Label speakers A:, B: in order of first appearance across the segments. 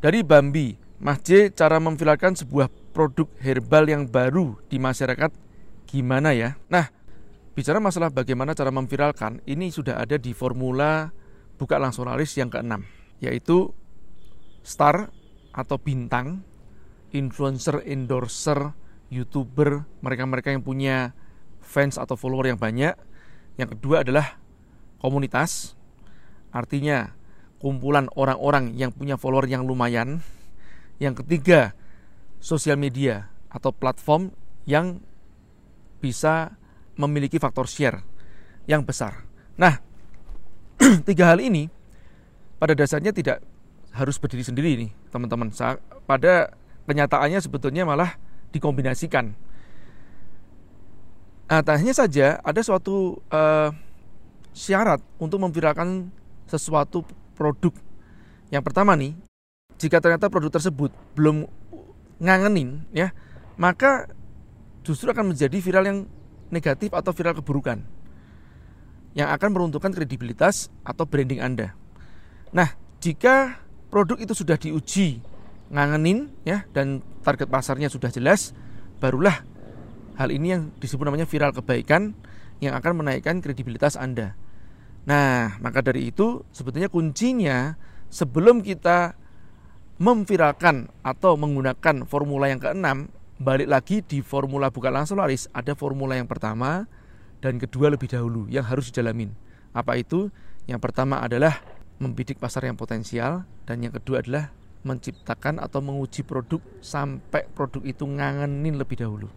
A: Dari Bambi, Mas J, cara memviralkan sebuah produk herbal yang baru di masyarakat gimana ya? Nah, bicara masalah bagaimana cara memviralkan, ini sudah ada di formula buka langsung laris yang keenam, yaitu star atau bintang, influencer, endorser, youtuber, mereka-mereka yang punya fans atau follower yang banyak. Yang kedua adalah komunitas, artinya kumpulan orang-orang yang punya follower yang lumayan. Yang ketiga, sosial media atau platform yang bisa memiliki faktor share yang besar. Nah, tiga hal ini pada dasarnya tidak harus berdiri sendiri nih, teman-teman. Pada kenyataannya sebetulnya malah dikombinasikan. Nah, hanya saja ada suatu uh, syarat untuk memviralkan sesuatu produk. Yang pertama nih, jika ternyata produk tersebut belum ngangenin ya, maka justru akan menjadi viral yang negatif atau viral keburukan yang akan meruntuhkan kredibilitas atau branding Anda. Nah, jika produk itu sudah diuji ngangenin ya dan target pasarnya sudah jelas, barulah hal ini yang disebut namanya viral kebaikan yang akan menaikkan kredibilitas Anda. Nah, maka dari itu sebetulnya kuncinya sebelum kita memviralkan atau menggunakan formula yang keenam, balik lagi di formula buka langsung laris, ada formula yang pertama dan kedua lebih dahulu yang harus dijalamin. Apa itu? Yang pertama adalah membidik pasar yang potensial dan yang kedua adalah menciptakan atau menguji produk sampai produk itu ngangenin lebih dahulu.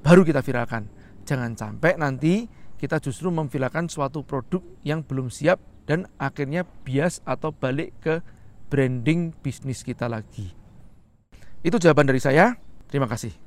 A: Baru kita viralkan. Jangan sampai nanti kita justru memviralkan suatu produk yang belum siap dan akhirnya bias atau balik ke branding bisnis kita lagi. Itu jawaban dari saya. Terima kasih.